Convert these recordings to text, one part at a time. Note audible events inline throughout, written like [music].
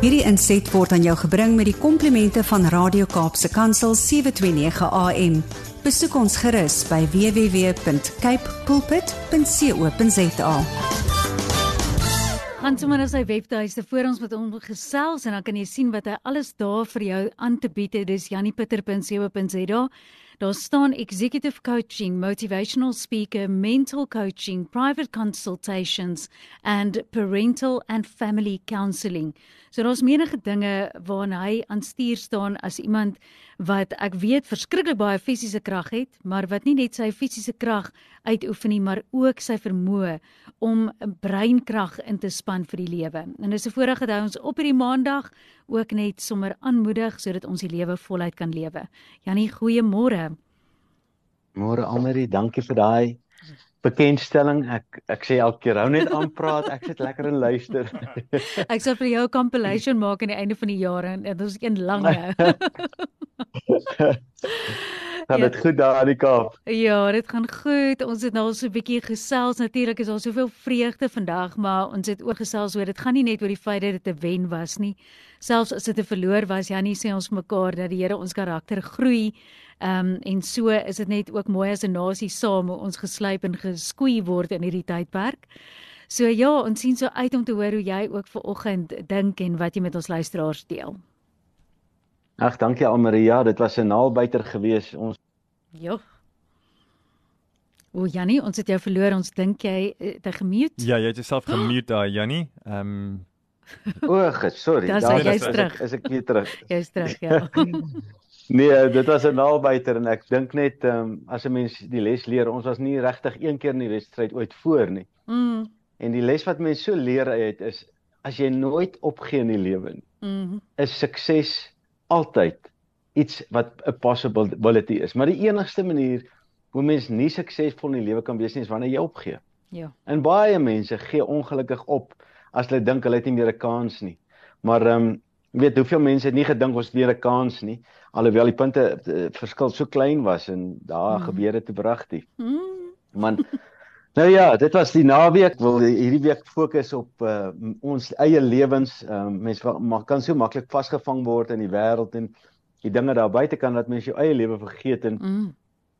Hierdie inset word aan jou gebring met die komplimente van Radio Kaapse Kansel 729 AM. Besoek ons gerus by www.cape pulpit.co.za. Gaan sommer na sy webtuiste voor ons met hom gesels en dan kan jy sien wat hy alles daar vir jou aan te bied het. Dis janiepieter.co.za. Daar staan executive coaching, motivational speaker, mental coaching, private consultations and parental and family counselling. So daar's menige dinge waarna hy aan stuur staan as iemand wat ek weet verskriklik baie fisiese krag het, maar wat nie net sy fisiese krag uitoefen nie, maar ook sy vermoë om breinkrag in te span vir die lewe. En dis 'n voorreg dat hy ons op hierdie maandag ook net sommer aanmoedig sodat ons die lewe voluit kan lewe. Janie, goeiemôre. Môre Almarie, dankie vir daai bekendstelling. Ek ek sê elke keer hou net aan praat. Ek sit lekker en luister. [laughs] ek sal vir jou 'n compilation maak aan die einde van die jaar en dit is een lang hou. [laughs] Gaan dit ja. goed daar in die Kaap? Ja, dit gaan goed. Ons het nou so 'n bietjie gesels. Natuurlik is daar soveel vreugde vandag, maar ons het ook gesels oor dit gaan nie net oor die feit dat dit 'n wen was nie. Selfs as dit 'n verloor was, Janie sê ons mekaar dat die Here ons karakter groei. Ehm um, en so is dit net ook mooi as 'n nasie saam hoe ons geslyp en geskoei word in hierdie tydperk. So ja, ons sien so uit om te hoor hoe jy ook ver oggend dink en wat jy met ons luisteraars deel. Ag, dankie Almaria, dit was 'n naalbuiter gewees. Ons Ja. O Jannie, ons het jou verloor. Ons dink jy het uh, gemute? Ja, jy het jouself [gasps] gemute daar, Jannie. Ehm um... O, sorry. Daar is jy terug. Is ek weer terug? Jy's terug, ja. [laughs] Nee, dit was 'n naalbuiter en ek dink net ehm um, as 'n mens die les leer, ons was nie regtig een keer in die wedstryd ooit voor nie. Mm. En die les wat mense so leer uit is as jy nooit opgee in die lewe nie, mm. is sukses altyd iets wat 'n possibility is. Maar die enigste manier hoe mens nie suksesvol in die lewe kan wees nie is wanneer jy opgee. Ja. En baie mense gee ongelukkig op as hulle dink hulle het nie meer 'n kans nie. Maar ehm um, weet hoeveel mense het nie gedink ons het weer 'n kans nie alhoewel die punte die eh, verskil so klein was en daar mm. gebeure te bragtig. Mm. Man [laughs] Nou ja, dit was die naweek. Wil hierdie week fokus op uh, ons eie lewens. Uh, mense mag kan so maklik vasgevang word in die wêreld en die dinge daar buite kan dat mens jou eie lewe vergeet en mm.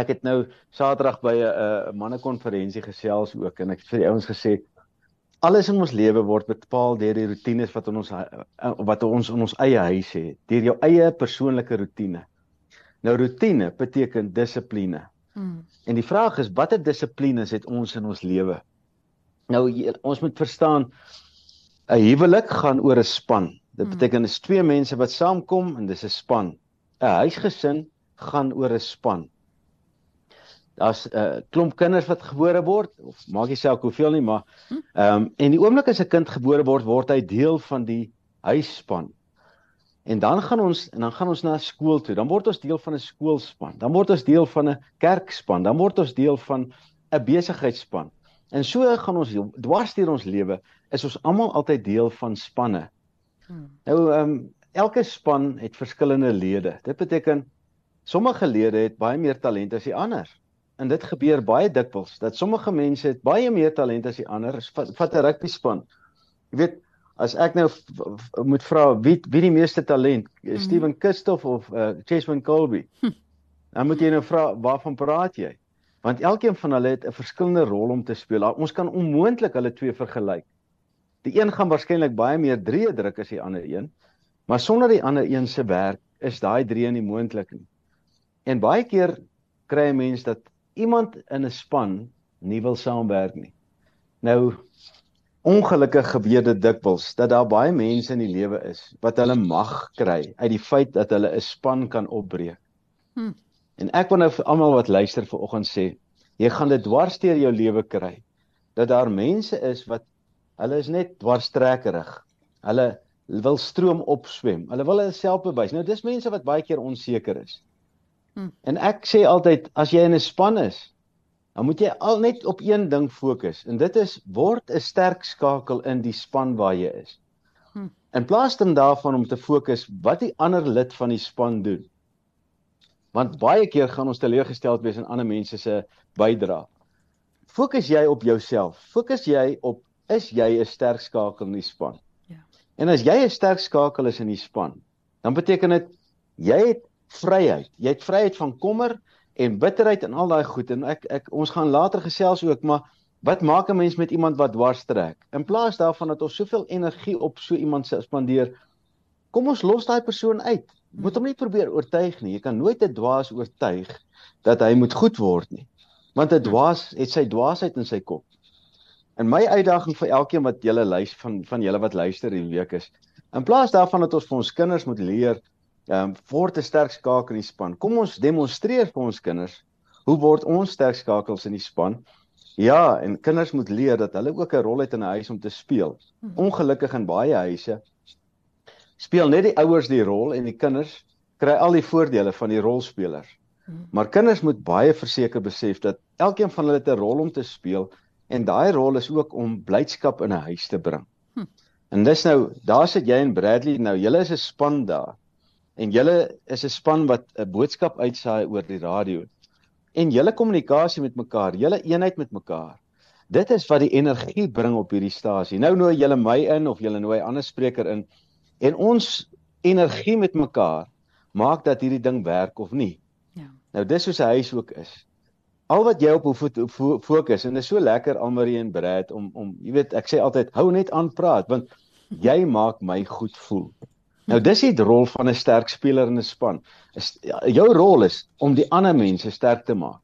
ek het nou Saterdag by 'n uh, mannekonferensie gesels ook en ek het vir die ouens gesê alles in ons lewe word bepaal deur die rotines wat ons eh, wat ons in ons eie huis het, deur jou eie persoonlike rotine. Nou rotine beteken dissipline. Mm. En die vraag is watter dissiplines het ons in ons lewe? Nou ons moet verstaan 'n huwelik gaan oor 'n span. Dit mm. beteken dis twee mense wat saamkom en dis 'n span. 'n Huisgesin gaan oor 'n span daar's 'n uh, klomp kinders wat gebore word of maak nie saak hoeveel nie maar hm? ehm um, en die oomblik as 'n kind gebore word word hy deel van die huisspan. En dan gaan ons en dan gaan ons na skool toe. Dan word ons deel van 'n skoolspan. Dan word ons deel van 'n kerkspan. Dan word ons deel van 'n besigheidsspan. En so gaan ons dwars deur ons lewe is ons almal altyd deel van spanne. Hmm. Nou ehm um, elke span het verskillende lede. Dit beteken sommige lede het baie meer talent as die ander en dit gebeur baie dikwels dat sommige mense het baie meer talent as die ander. Vat 'n rugby span. Jy weet, as ek nou moet vra wie wie die meeste talent, mm. Steven Kistoff of uh, Chesman Colby. Hm. Dan moet jy nou vra waarvan praat jy? Want elkeen van hulle het 'n verskillende rol om te speel. Ons kan onmoontlik hulle twee vergelyk. Die een gaan waarskynlik baie meer drie druk as die ander een, maar sonder die ander een se werk is daai drie nie moontlik nie. En baie keer kry 'n mens dat iemand in 'n span nie wil saamwerk nie. Nou ongelukkig gebeur dit dikwels dat daar baie mense in die lewe is wat hulle mag kry uit die feit dat hulle 'n span kan opbreek. Hm. En ek wil nou vir almal wat luister vanoggend sê, jy gaan dit dwarsteer jou lewe kry dat daar mense is wat hulle is net dwarstrekkerig. Hulle wil stroom opswem. Hulle wil hulle self bewys. Nou dis mense wat baie keer onseker is. Hmm. En ek sê altyd as jy in 'n span is, dan moet jy al net op een ding fokus en dit is word 'n sterk skakel in die span waar jy is. Hmm. In plaas daarvan om te fokus wat die ander lid van die span doen. Want baie keer gaan ons teleurgesteld wees in ander mense se bydrae. Fokus jy op jouself. Fokus jy op is jy 'n sterk skakel in die span? Ja. En as jy 'n sterk skakel is in die span, dan beteken dit jy het vryheid. Jy het vryheid van kommer en bitterheid en al daai goed en ek ek ons gaan later gesels ook, maar wat maak 'n mens met iemand wat dwars trek? In plaas daarvan dat ons soveel energie op so iemand se spandeer, kom ons los daai persoon uit. Moet hom nie probeer oortuig nie. Jy kan nooit 'n dwaas oortuig dat hy moet goed word nie. Want 'n dwaas het sy dwaasheid in sy kop. En my uitdaging vir elkeen wat julle luister van van julle wat luister hierdie week is, in plaas daarvan dat ons vir ons kinders moet leer ehm um, word 'n sterk skakel in die span. Kom ons demonstreer vir ons kinders hoe word ons sterk skakels in die span? Ja, en kinders moet leer dat hulle ook 'n rol het in 'n huis om te speel. Mhm. Ongelukkig in baie huise speel net die ouers die rol en die kinders kry al die voordele van die rolspelers. Mhm. Maar kinders moet baie verseker besef dat elkeen van hulle 'n rol om te speel En daai rol is ook om blydskap in 'n huis te bring. Hm. En dis nou, daar sit jy en Bradley nou, julle is 'n span daar. En julle is 'n span wat 'n boodskap uitsaai oor die radio. En julle kommunikasie met mekaar, julle eenheid met mekaar. Dit is wat die energie bring op hierdie stasie. Nou nooi julle my in of julle nooi 'n ander spreker in en ons energie met mekaar maak dat hierdie ding werk of nie. Ja. Nou dis soos 'n huis ook is al wat jy op hoe fokus en dit is so lekker Almarie en Brad om om jy weet ek sê altyd hou net aan praat want jy maak my goed voel. Nou dis die rol van 'n sterk speler in 'n span. Is ja, jou rol is om die ander mense sterk te maak.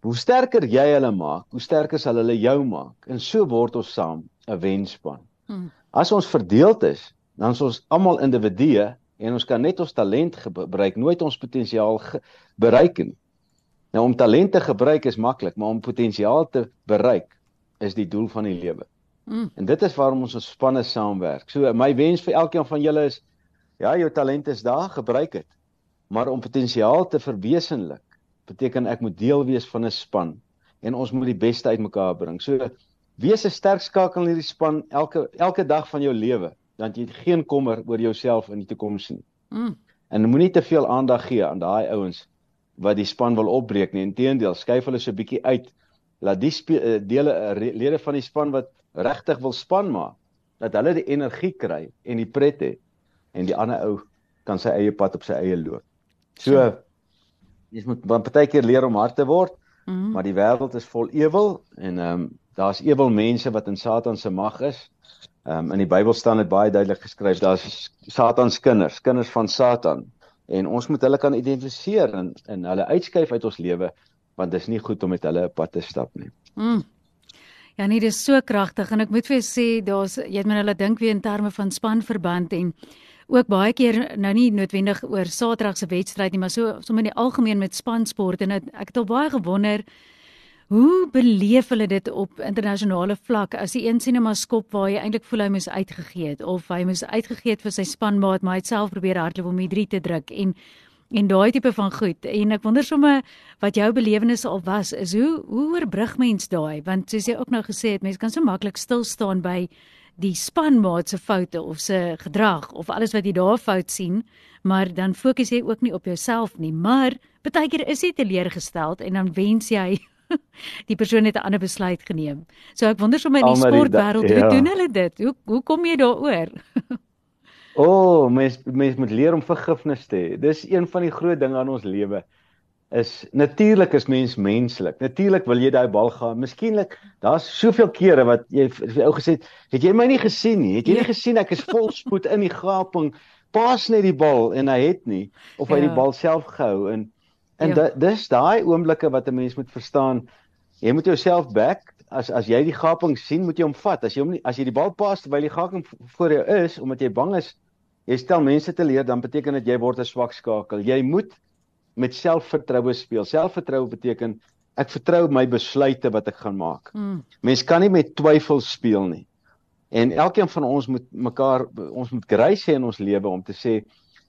Hoe sterker jy hulle maak, hoe sterker sal hulle jou maak en so word ons saam 'n wenspan. Hmm. As ons verdeeld is, dan is ons almal individue en ons kan net ons talent gebruik, nooit ons potensiaal bereik nie. Nou om talent te gebruik is maklik, maar om potensiaal te bereik is die doel van die lewe. Mm. En dit is waarom ons ons spanne saamwerk. So my wens vir elkeen van julle is ja, jou talent is daar, gebruik dit. Maar om potensiaal te verwesenlik, beteken ek moet deel wees van 'n span en ons moet die beste uit mekaar bring. So wees 'n sterk skakel in hierdie span elke elke dag van jou lewe, dan jy geen kommer oor jouself in die toekoms nie. Mm. En moenie te veel aandag gee aan daai ouens wat die span wil opbreek nie. Inteendeel, skuif hulle so 'n bietjie uit. Laat die uh, dele uh, lede van die span wat regtig wil span maak, dat hulle die energie kry en die pret het en die ander ou kan sy eie pad op sy eie loop. So jy moet dan partykeer leer om hard te word, mm -hmm. maar die wêreld is vol ewel en ehm um, daar's ewel mense wat in Satan se mag is. Ehm um, in die Bybel staan dit baie duidelik geskryf, daar's Satan se kinders, kinders van Satan en ons moet hulle kan identifiseer en en hulle uitskuif uit ons lewe want dit is nie goed om met hulle 'n pad te stap nie. Mm. Ja nee, dit is so kragtig en ek moet vir sê daar's jy het men hulle dink weer in terme van spanverband en ook baie keer nou nie noodwendig oor Saterdag se wedstryd nie, maar so sommer in die algemeen met spansport en het, ek het al baie gewonder Hoe beleef hulle dit op internasionale vlak? As die een sien 'n maskop waar hy eintlik voel hy moes uitgegee het of hy moes uitgegee het vir sy spanmaat maar hy het self probeer hardloop om die 3 te druk en en daai tipe van goed en ek wonder sommer wat jou belewenis al was is hoe hoe oorbrug mens daai want soos jy ook nou gesê het mense kan so maklik stil staan by die spanmaat se foute of se gedrag of alles wat jy daar fout sien maar dan fokus jy ook nie op jouself nie maar baie keer is jy teleurgesteld en dan wens jy [laughs] die persoon het 'n ander besluit geneem. So ek wonder sommer in die sportwêreld, hoe ja. doen hulle dit? Hoe hoe kom jy daaroor? [laughs] o, oh, mens mens moet leer om vergifnis te hê. Dis een van die groot dinge aan ons lewe. Is natuurlik is mens menslik. Natuurlik wil jy daai bal gaan. Miskielik daar's soveel kere wat jy vir ou gesê het, het jy my nie gesien nie? Het jy nie ja. gesien ek is vol spoed in die gaping? Pas net die bal en hy het nie of hy ja. die bal self gehou en En ja. dis daai oomblikke wat 'n mens moet verstaan. Jy moet jouself back as as jy die gaping sien, moet jy hom vat. As jy hom nie as jy die bal pas terwyl die gaping voor jou is omdat jy bang is, jy stel mense te leer, dan beteken dit jy word 'n swak skakel. Jy moet met selfvertroue speel. Selfvertroue beteken ek vertrou my besluite wat ek gaan maak. Mm. Mens kan nie met twyfel speel nie. En elkeen van ons moet mekaar ons moet grace hê in ons lewe om te sê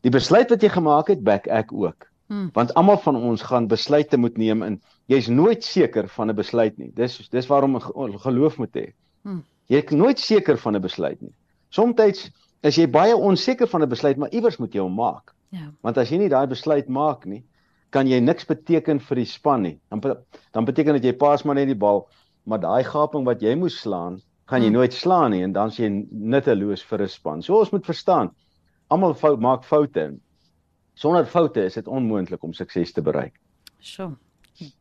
die besluit wat jy gemaak het, back ek ook. Hmm. Want almal van ons gaan besluite moet neem en jy's nooit seker van 'n besluit nie. Dis dis waarom geloof moet hê. Hmm. Jy is nooit seker van 'n besluit nie. Somstyds is jy baie onseker van 'n besluit, maar iewers moet jy hom maak. Ja. Want as jy nie daai besluit maak nie, kan jy niks beteken vir die span nie. Dan dan beteken dit jy pas maar net die bal, maar daai gaping wat jy moes slaan, gaan jy hmm. nooit slaan nie en dan is jy nutteloos vir 'n span. So ons moet verstaan, almal fout maak foute. Sonder foute is dit onmoontlik om sukses te bereik. Sjoe.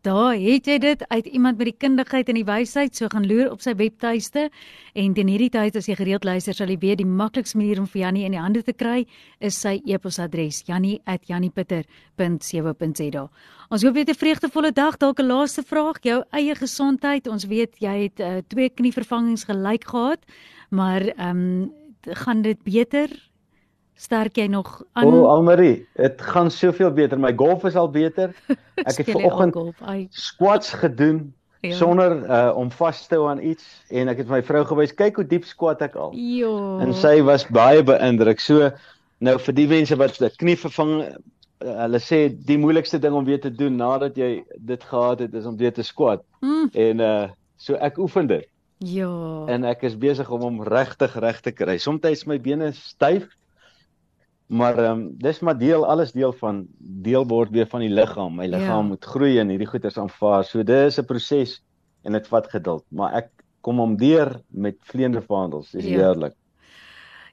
Daar het jy dit uit iemand met die kundigheid en die wysheid so gaan loer op sy webtuiste en teen hierdie tyd as jy gereeld luister sal jy weet die maklikste manier om vir Jannie in die hande te kry is sy e-posadres jannie@janniepitter.co.za. Ons hoop jy het 'n vreugdevolle dag. Dalk 'n laaste vraag, jou eie gesondheid. Ons weet jy het uh, twee knievervangings gelyk gehad, maar ehm um, gaan dit beter? Sterk jy nog aan? O, Almarie, dit gaan soveel beter. My golf is al beter. [laughs] Ek het vanoggend squats gedoen ja. sonder uh, om vas te hou aan iets en ek het my vrou gewys, kyk hoe diep squat ek al. Jo. En sy was baie beïndruk. So nou vir die mense wat die knie vervang uh, hulle sê die moeilikste ding om weer te doen nadat jy dit gehad het is om weer te squat. Mm. En uh so ek oefen dit. Ja. En ek is besig om hom regtig reg te kry. Somstyds my bene styf Maar ehm um, dis maar deel alles deel van deel word weer van die liggaam. My liggaam ja. moet groei en hierdie goeters aanvaar. So dis 'n proses en dit vat geduld, maar ek kom om deur met vleiende vaandels. Dis ja. heerlik.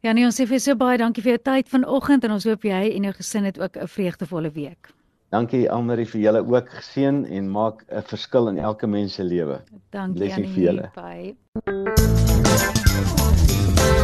Ja, nee, ons sê vir so baie dankie vir jou tyd vanoggend en ons hoop jy en jou gesin het ook 'n vreugdevolle week. Dankie Almarie vir julle ook geseën en maak 'n verskil in elke mens se lewe. Dankie aan julle. Bye.